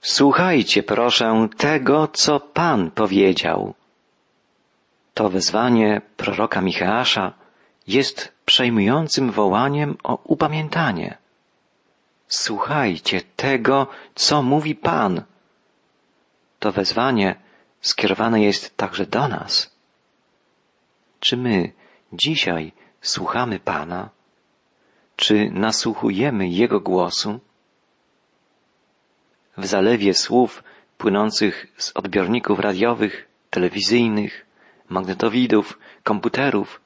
Słuchajcie, proszę, tego, co Pan powiedział. To wezwanie proroka Micheasza jest przejmującym wołaniem o upamiętanie. Słuchajcie tego, co mówi Pan. To wezwanie skierowane jest także do nas. Czy my dzisiaj słuchamy Pana? Czy nasłuchujemy Jego głosu? W zalewie słów płynących z odbiorników radiowych, telewizyjnych, magnetowidów, komputerów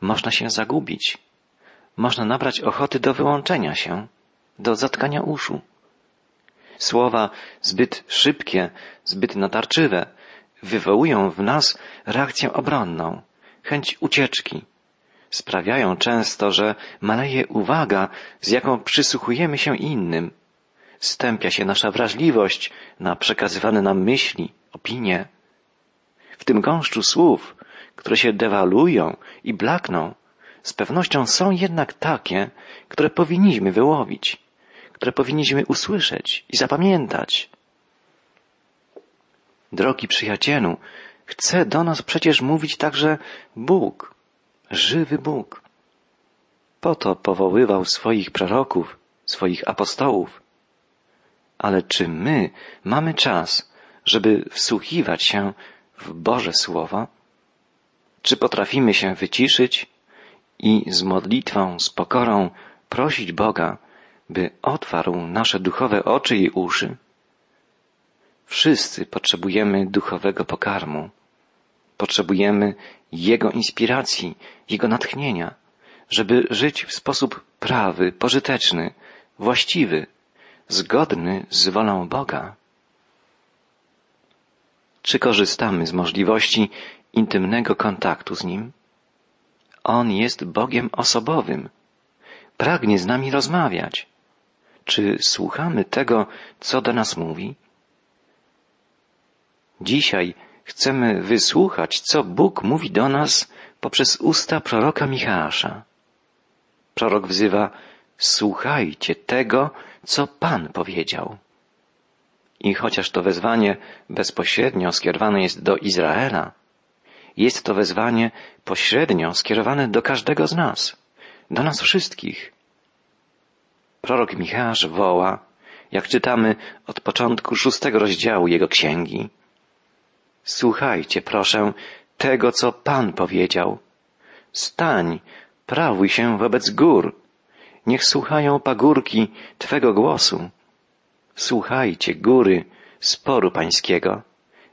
można się zagubić. Można nabrać ochoty do wyłączenia się, do zatkania uszu. Słowa zbyt szybkie, zbyt natarczywe wywołują w nas reakcję obronną, chęć ucieczki. Sprawiają często, że maleje uwaga, z jaką przysłuchujemy się innym. Stępia się nasza wrażliwość na przekazywane nam myśli, opinie. W tym gąszczu słów, które się dewalują i blakną, z pewnością są jednak takie, które powinniśmy wyłowić, które powinniśmy usłyszeć i zapamiętać. Drogi przyjacielu, chce do nas przecież mówić także Bóg, żywy Bóg. Po to powoływał swoich proroków, swoich apostołów. Ale czy my mamy czas, żeby wsłuchiwać się w Boże Słowo? Czy potrafimy się wyciszyć i z modlitwą, z pokorą prosić Boga, by otwarł nasze duchowe oczy i uszy? Wszyscy potrzebujemy duchowego pokarmu. Potrzebujemy Jego inspiracji, Jego natchnienia, żeby żyć w sposób prawy, pożyteczny, właściwy, zgodny z wolą Boga. Czy korzystamy z możliwości intymnego kontaktu z Nim? On jest Bogiem osobowym. Pragnie z nami rozmawiać. Czy słuchamy tego, co do nas mówi? Dzisiaj chcemy wysłuchać, co Bóg mówi do nas poprzez usta proroka Michała. Prorok wzywa, słuchajcie tego, co Pan powiedział. I chociaż to wezwanie bezpośrednio skierowane jest do Izraela, jest to wezwanie pośrednio skierowane do każdego z nas, do nas wszystkich. Prorok Michał woła, jak czytamy od początku szóstego rozdziału jego księgi. Słuchajcie, proszę, tego, co Pan powiedział. Stań, prawuj się wobec gór. Niech słuchają pagórki Twego głosu. Słuchajcie, góry, sporu pańskiego.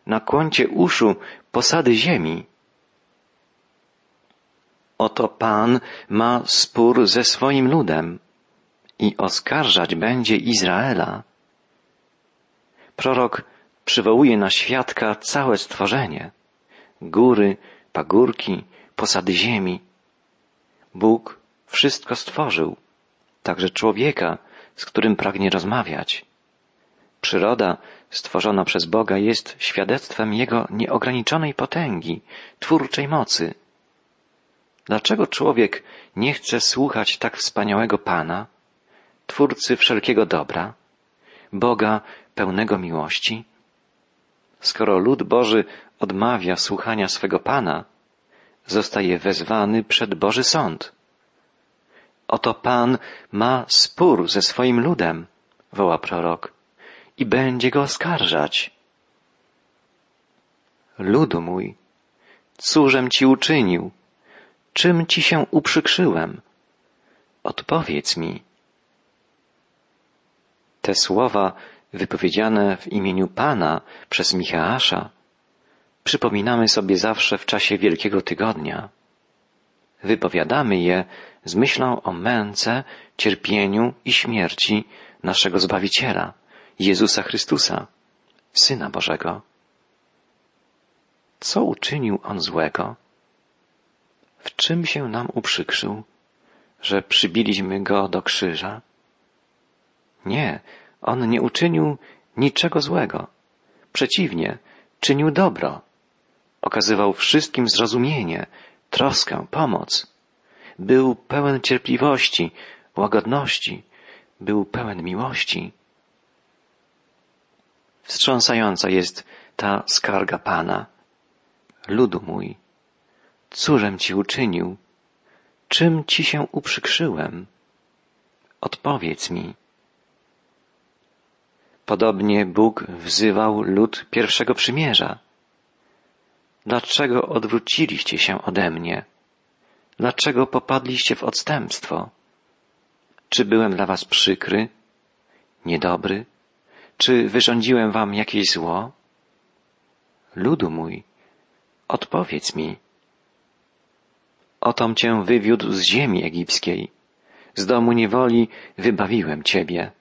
Nakłoncie uszu posady ziemi. Oto Pan ma spór ze swoim ludem i oskarżać będzie Izraela. Prorok przywołuje na świadka całe stworzenie. Góry, pagórki, posady ziemi. Bóg wszystko stworzył, także człowieka, z którym pragnie rozmawiać. Przyroda stworzona przez Boga jest świadectwem Jego nieograniczonej potęgi, twórczej mocy. Dlaczego człowiek nie chce słuchać tak wspaniałego Pana, Twórcy wszelkiego dobra, Boga pełnego miłości? Skoro lud Boży odmawia słuchania swego Pana, zostaje wezwany przed Boży Sąd. Oto Pan ma spór ze swoim ludem, woła prorok, i będzie go oskarżać. Ludu mój, cóżem ci uczynił? Czym ci się uprzykrzyłem? Odpowiedz mi. Te słowa wypowiedziane w imieniu Pana przez Micheasza przypominamy sobie zawsze w czasie Wielkiego Tygodnia. Wypowiadamy je z myślą o męce, cierpieniu i śmierci naszego Zbawiciela, Jezusa Chrystusa, Syna Bożego. Co uczynił On złego? W czym się nam uprzykrzył, że przybiliśmy Go do krzyża? Nie, On nie uczynił niczego złego. Przeciwnie, czynił dobro. Okazywał wszystkim zrozumienie, troskę, pomoc. Był pełen cierpliwości, łagodności, był pełen miłości. wstrząsająca jest ta skarga Pana. Ludu mój, cóżem ci uczynił? Czym ci się uprzykrzyłem? Odpowiedz mi. Podobnie Bóg wzywał lud pierwszego przymierza. Dlaczego odwróciliście się ode mnie? Dlaczego popadliście w odstępstwo? Czy byłem dla was przykry, niedobry? Czy wyrządziłem wam jakieś zło? Ludu mój, odpowiedz mi. Otom cię wywiódł z ziemi egipskiej, z domu niewoli wybawiłem ciebie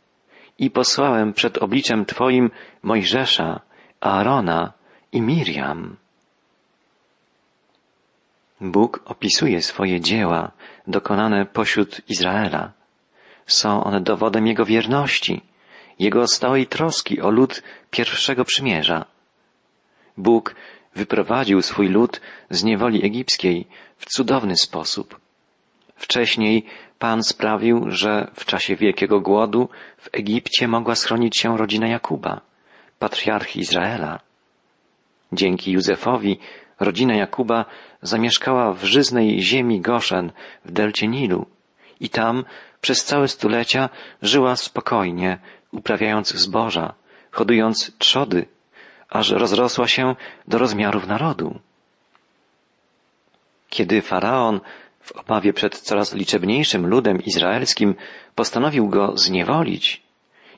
i posłałem przed obliczem twoim Mojżesza, Aarona i Miriam. Bóg opisuje swoje dzieła dokonane pośród Izraela. Są one dowodem Jego wierności, Jego stałej troski o lud pierwszego przymierza. Bóg wyprowadził swój lud z niewoli egipskiej w cudowny sposób. Wcześniej Pan sprawił, że w czasie wielkiego głodu w Egipcie mogła schronić się rodzina Jakuba, patriarchy Izraela. Dzięki Józefowi rodzina Jakuba zamieszkała w żyznej ziemi Goszen w delcie Nilu i tam przez całe stulecia żyła spokojnie, uprawiając zboża, hodując trzody, aż rozrosła się do rozmiarów narodu. Kiedy faraon w obawie przed coraz liczebniejszym ludem izraelskim postanowił go zniewolić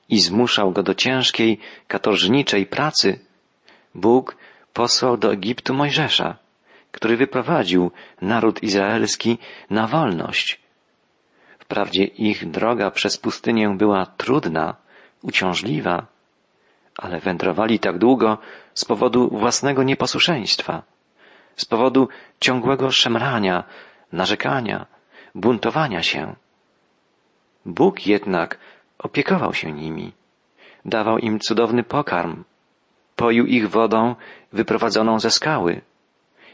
i zmuszał go do ciężkiej, katorżniczej pracy, Bóg posłał do Egiptu Mojżesza, który wyprowadził naród izraelski na wolność. Wprawdzie ich droga przez pustynię była trudna, uciążliwa, ale wędrowali tak długo z powodu własnego nieposłuszeństwa, z powodu ciągłego szemrania, narzekania, buntowania się. Bóg jednak opiekował się nimi, dawał im cudowny pokarm, poił ich wodą wyprowadzoną ze skały,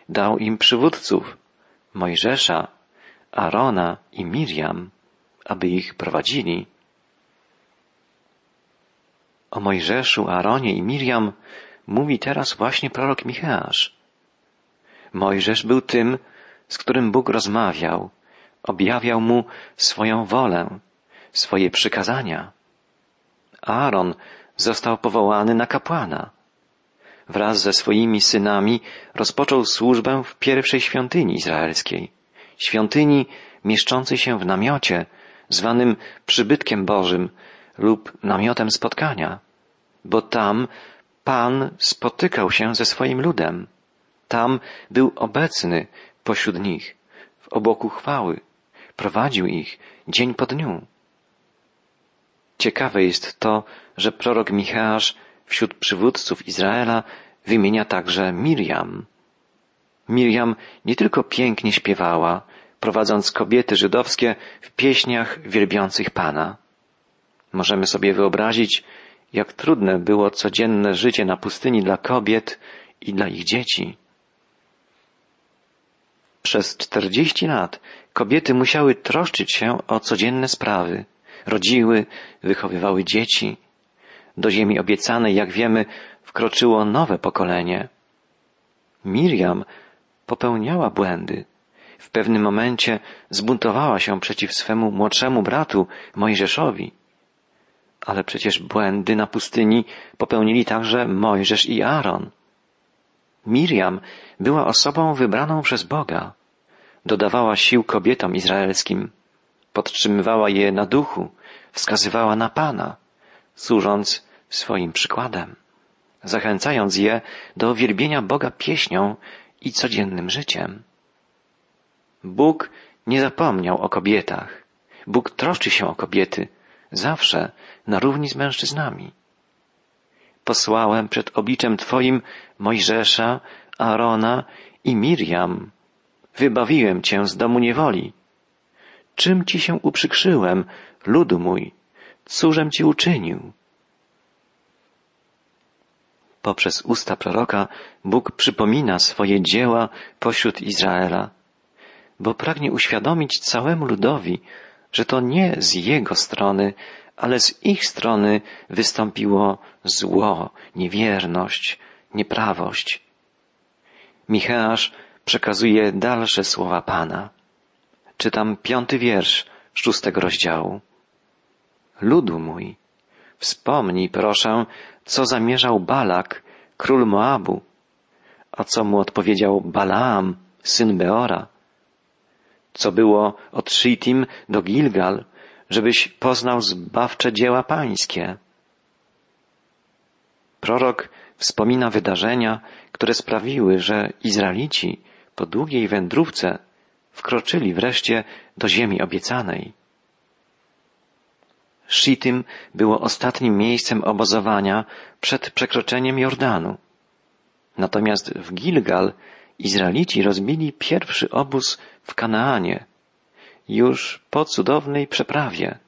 dał im przywódców, Mojżesza, Arona i Miriam, aby ich prowadzili. O Mojżeszu, Aaronie i Miriam mówi teraz właśnie prorok Micheasz. Mojżesz był tym, z którym Bóg rozmawiał, objawiał mu swoją wolę, swoje przykazania. Aaron został powołany na kapłana. Wraz ze swoimi synami rozpoczął służbę w pierwszej świątyni izraelskiej, świątyni mieszczącej się w namiocie, zwanym przybytkiem Bożym lub namiotem spotkania, bo tam Pan spotykał się ze swoim ludem. Tam był obecny pośród nich, w oboku chwały, prowadził ich dzień po dniu. Ciekawe jest to, że prorok Micheasz wśród przywódców Izraela wymienia także Miriam. Miriam nie tylko pięknie śpiewała, prowadząc kobiety żydowskie w pieśniach wielbiących Pana. Możemy sobie wyobrazić, jak trudne było codzienne życie na pustyni dla kobiet i dla ich dzieci. Przez czterdzieści lat kobiety musiały troszczyć się o codzienne sprawy. Rodziły, wychowywały dzieci. Do ziemi obiecanej, jak wiemy, wkroczyło nowe pokolenie. Miriam popełniała błędy. W pewnym momencie zbuntowała się przeciw swemu młodszemu bratu Mojżeszowi. Ale przecież błędy na pustyni popełnili także Mojżesz i Aaron. Miriam była osobą wybraną przez Boga. Dodawała sił kobietom izraelskim, podtrzymywała je na duchu, wskazywała na Pana, służąc swoim przykładem, zachęcając je do wielbienia Boga pieśnią i codziennym życiem. Bóg nie zapomniał o kobietach. Bóg troszczy się o kobiety, zawsze na równi z mężczyznami. Posłałem przed obliczem Twoim Mojżesza, Aarona i Miriam. Wybawiłem Cię z domu niewoli. Czym Ci się uprzykrzyłem, ludu mój? Cóżem Ci uczynił? Poprzez usta proroka Bóg przypomina swoje dzieła pośród Izraela, bo pragnie uświadomić całemu ludowi, że to nie z jego strony ale z ich strony wystąpiło zło, niewierność, nieprawość. Micheasz przekazuje dalsze słowa Pana. Czytam piąty wiersz szóstego rozdziału. Ludu mój, wspomnij proszę, co zamierzał Balak, król Moabu, a co mu odpowiedział Balaam, syn Beora, co było od Shittim do Gilgal, żebyś poznał zbawcze dzieła pańskie. Prorok wspomina wydarzenia, które sprawiły, że Izraelici po długiej wędrówce wkroczyli wreszcie do ziemi obiecanej. Shittim było ostatnim miejscem obozowania przed przekroczeniem Jordanu. Natomiast w Gilgal Izraelici rozbili pierwszy obóz w Kanaanie, już po cudownej przeprawie,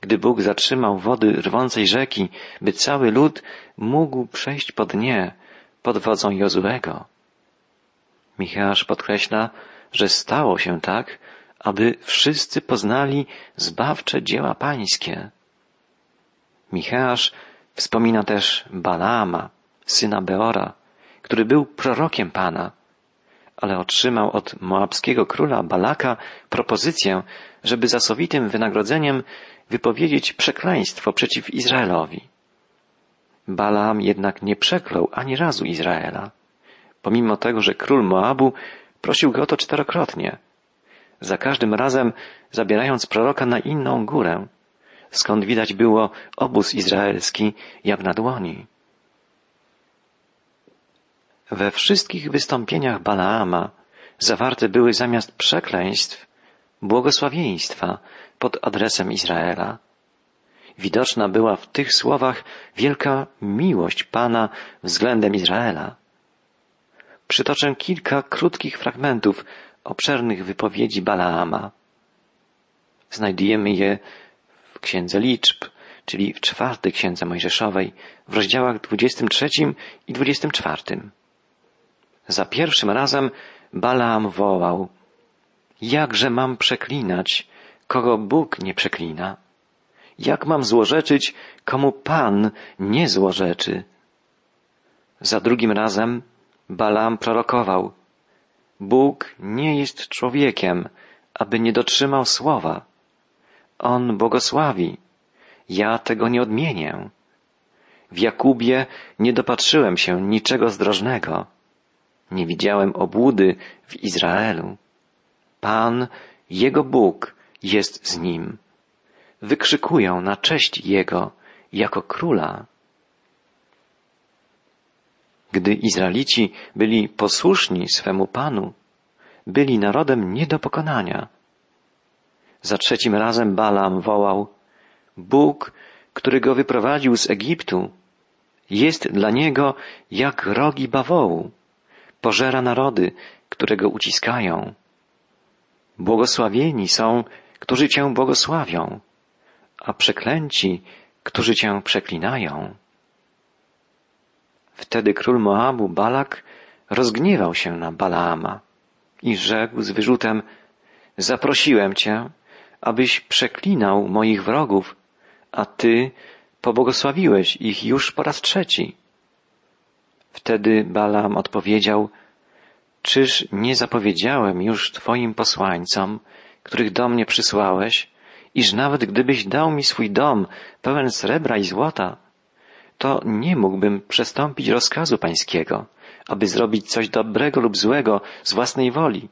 gdy Bóg zatrzymał wody rwącej rzeki, by cały lud mógł przejść po dnie pod wodzą Jozuego. Michałasz podkreśla, że stało się tak, aby wszyscy poznali zbawcze dzieła pańskie. Micheasz wspomina też Balaama, syna Beora, który był prorokiem Pana, ale otrzymał od moabskiego króla Balaka propozycję, żeby za sowitym wynagrodzeniem wypowiedzieć przekleństwo przeciw Izraelowi. Balaam jednak nie przeklął ani razu Izraela, pomimo tego, że król Moabu prosił go o to czterokrotnie, za każdym razem zabierając proroka na inną górę, skąd widać było obóz izraelski jak na dłoni. We wszystkich wystąpieniach Balaama zawarte były zamiast przekleństw błogosławieństwa pod adresem Izraela. Widoczna była w tych słowach wielka miłość Pana względem Izraela. Przytoczę kilka krótkich fragmentów obszernych wypowiedzi Balaama. Znajdujemy je Księdze Liczb, czyli w czwartej Księdze Mojżeszowej, w rozdziałach 23 i 24. Za pierwszym razem Balaam wołał, jakże mam przeklinać, kogo Bóg nie przeklina? Jak mam złorzeczyć, komu Pan nie złorzeczy? Za drugim razem Balaam prorokował, Bóg nie jest człowiekiem, aby nie dotrzymał słowa. On błogosławi. Ja tego nie odmienię. W Jakubie nie dopatrzyłem się niczego zdrożnego. Nie widziałem obłudy w Izraelu. Pan, Jego Bóg, jest z nim. Wykrzykują na cześć Jego jako króla. Gdy Izraelici byli posłuszni swemu Panu, byli narodem nie do pokonania. Za trzecim razem Balaam wołał, Bóg, który go wyprowadził z Egiptu, jest dla niego jak rogi bawołu, pożera narody, które go uciskają. Błogosławieni są, którzy Cię błogosławią, a przeklęci, którzy Cię przeklinają. Wtedy król Moabu, Balak, rozgniewał się na Balaama i rzekł z wyrzutem, zaprosiłem Cię, abyś przeklinał moich wrogów, a Ty pobłogosławiłeś ich już po raz trzeci. Wtedy Balaam odpowiedział, czyż nie zapowiedziałem już Twoim posłańcom, których do mnie przysłałeś, iż nawet gdybyś dał mi swój dom pełen srebra i złota, to nie mógłbym przestąpić rozkazu pańskiego, aby zrobić coś dobrego lub złego z własnej woli.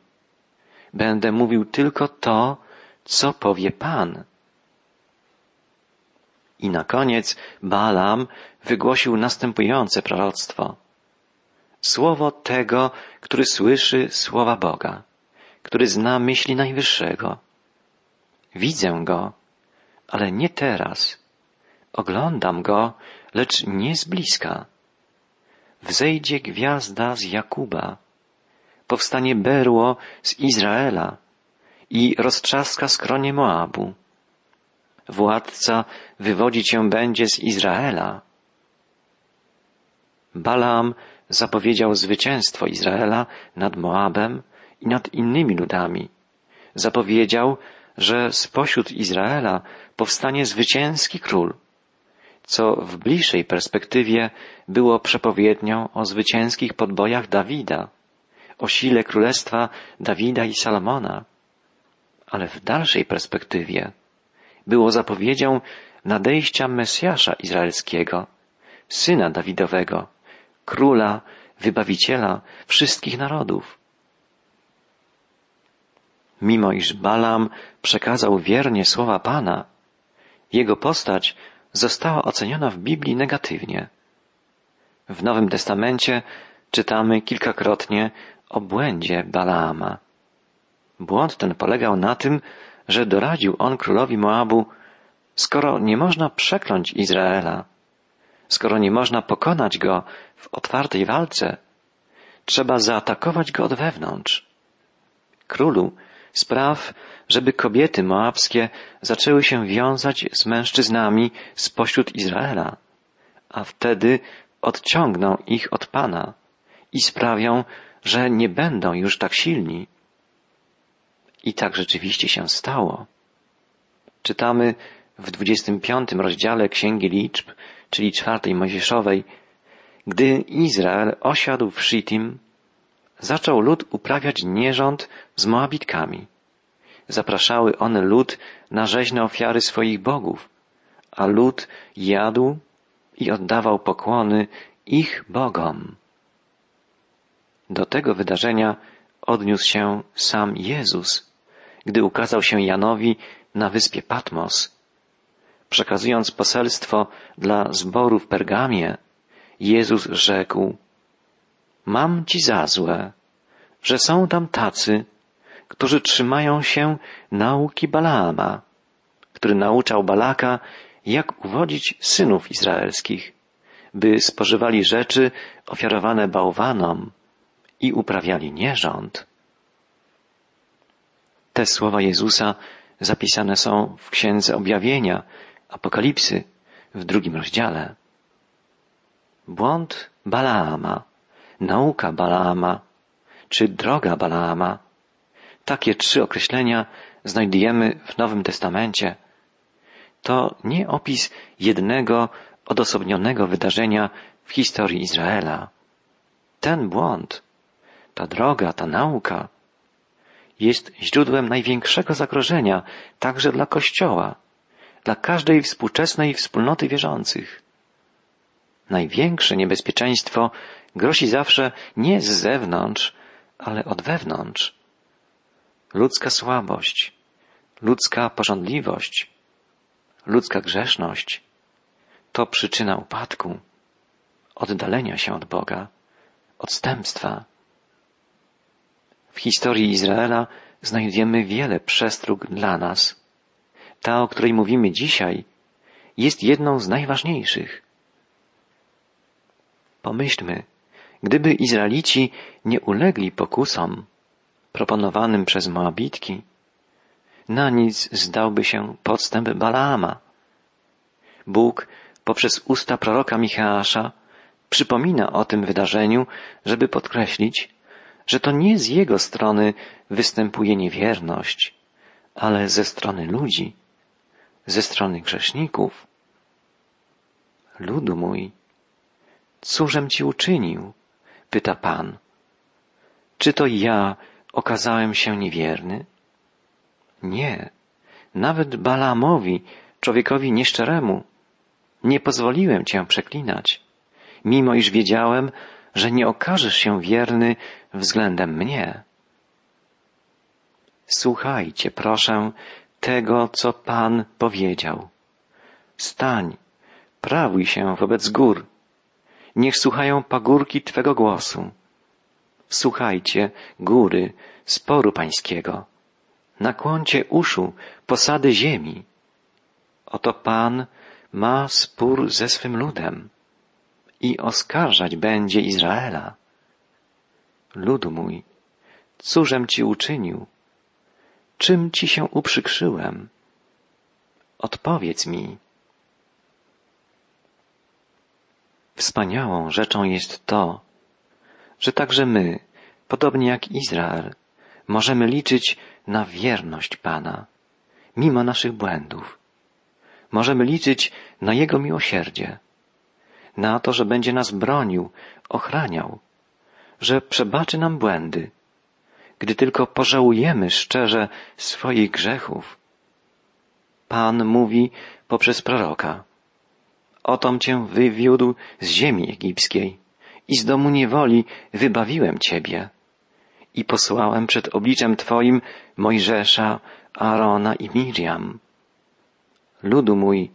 Będę mówił tylko to, co powie Pan. I na koniec Balaam wygłosił następujące proroctwo. Słowo tego, który słyszy słowa Boga, który zna myśli Najwyższego. Widzę go, ale nie teraz. Oglądam go, lecz nie z bliska. Wzejdzie gwiazda z Jakuba, powstanie berło z Izraela i roztrzaska skronie Moabu. Władca wywodzi cię będzie z Izraela. Balaam zapowiedział zwycięstwo Izraela nad Moabem i nad innymi ludami. Zapowiedział, że spośród Izraela powstanie zwycięski król, co w bliższej perspektywie było przepowiednią o zwycięskich podbojach Dawida, o sile królestwa Dawida i Salomona, ale w dalszej perspektywie było zapowiedzią nadejścia Mesjasza Izraelskiego, syna Dawidowego, króla, wybawiciela wszystkich narodów. Mimo iż Balam przekazał wiernie słowa Pana, jego postać została oceniona w Biblii negatywnie. W Nowym Testamencie czytamy kilkakrotnie o błędzie Balaama. Błąd ten polegał na tym, że doradził on królowi Moabu, skoro nie można przekląć Izraela, skoro nie można pokonać go w otwartej walce, trzeba zaatakować go od wewnątrz. Królu, spraw, żeby kobiety moabskie zaczęły się wiązać z mężczyznami spośród Izraela, a wtedy odciągną ich od Pana i sprawią, że nie będą już tak silni. I tak rzeczywiście się stało. Czytamy w 25 rozdziale Księgi Liczb, czyli czwartej Mojżeszowej, gdy Izrael osiadł w Shittim, zaczął lud uprawiać nierząd z Moabitkami. Zapraszały one lud na rzeźne ofiary swoich bogów, a lud jadł i oddawał pokłony ich bogom. Do tego wydarzenia odniósł się sam Jezus, gdy ukazał się Janowi na wyspie Patmos. Przekazując poselstwo dla zboru w Pergamie, Jezus rzekł, Mam ci za złe, że są tam tacy, którzy trzymają się nauki Balaama, który nauczał Balaka, jak uwodzić synów izraelskich, by spożywali rzeczy ofiarowane bałwanom i uprawiali nierząd. Te słowa Jezusa zapisane są w Księdze Objawienia, Apokalipsy, w drugim rozdziale. Błąd Balaama, nauka Balaama, czy droga Balaama. Takie trzy określenia znajdujemy w Nowym Testamencie. To nie opis jednego odosobnionego wydarzenia w historii Izraela. Ten błąd, ta droga, ta nauka jest źródłem największego zagrożenia także dla Kościoła, dla każdej współczesnej wspólnoty wierzących. Największe niebezpieczeństwo grozi zawsze nie z zewnątrz, ale od wewnątrz. Ludzka słabość, ludzka porządliwość, ludzka grzeszność to przyczyna upadku, oddalenia się od Boga, odstępstwa. W historii Izraela znajdziemy wiele przestróg dla nas. Ta, o której mówimy dzisiaj, jest jedną z najważniejszych. Pomyślmy, gdyby Izraelici nie ulegli pokusom proponowanym przez Moabitki, na nic zdałby się podstęp Balaama. Bóg poprzez usta proroka Micheasza przypomina o tym wydarzeniu, żeby podkreślić, że to nie z jego strony występuje niewierność, ale ze strony ludzi, ze strony grzeszników. Ludu mój, cóżem ci uczynił? pyta Pan. Czy to ja okazałem się niewierny? Nie. Nawet Balaamowi, człowiekowi nieszczeremu, nie pozwoliłem cię przeklinać, mimo iż wiedziałem, że nie okażesz się wierny względem mnie. Słuchajcie, proszę, tego, co Pan powiedział. Stań, prawuj się wobec gór. Niech słuchają pagórki Twego głosu. Słuchajcie, góry, sporu pańskiego. Nakłoncie uszu, posady ziemi. Oto Pan ma spór ze swym ludem i oskarżać będzie Izraela. Ludu mój, cóżem ci uczynił? Czym ci się uprzykrzyłem? Odpowiedz mi. Wspaniałą rzeczą jest to, że także my, podobnie jak Izrael, możemy liczyć na wierność Pana, mimo naszych błędów. Możemy liczyć na Jego miłosierdzie, na to, że będzie nas bronił, ochraniał, że przebaczy nam błędy, gdy tylko pożałujemy szczerze swoich grzechów. Pan mówi poprzez proroka. Otom cię wywiódł z ziemi egipskiej i z domu niewoli wybawiłem ciebie i posłałem przed obliczem Twoim Mojżesza, Aarona i Miriam. Ludu mój,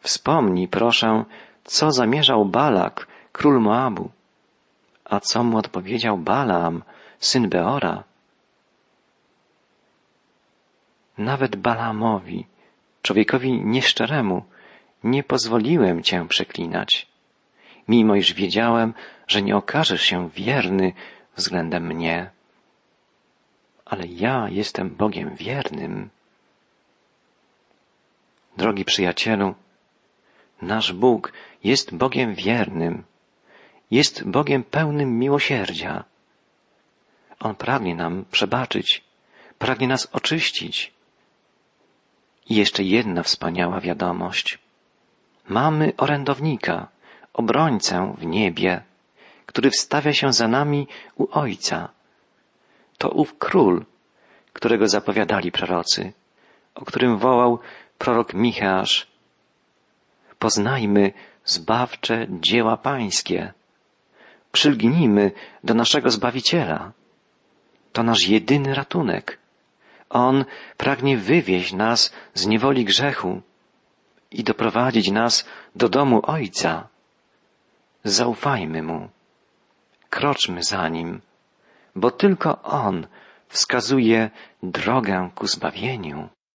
wspomnij, proszę, co zamierzał Balak, król Moabu, a co mu odpowiedział Balaam, syn Beora. Nawet Balaamowi, człowiekowi nieszczeremu, nie pozwoliłem cię przeklinać, mimo iż wiedziałem, że nie okażesz się wierny względem mnie ale ja jestem Bogiem wiernym. Drogi przyjacielu, nasz Bóg jest Bogiem wiernym, jest Bogiem pełnym miłosierdzia. On pragnie nam przebaczyć, pragnie nas oczyścić. I jeszcze jedna wspaniała wiadomość. Mamy orędownika, obrońcę w niebie, który wstawia się za nami u Ojca to ów król, którego zapowiadali prorocy, o którym wołał prorok Micheasz. Poznajmy zbawcze dzieła pańskie. Przylgnijmy do naszego Zbawiciela. To nasz jedyny ratunek. On pragnie wywieźć nas z niewoli grzechu i doprowadzić nas do domu Ojca. Zaufajmy Mu. Kroczmy za Nim bo tylko On wskazuje drogę ku zbawieniu.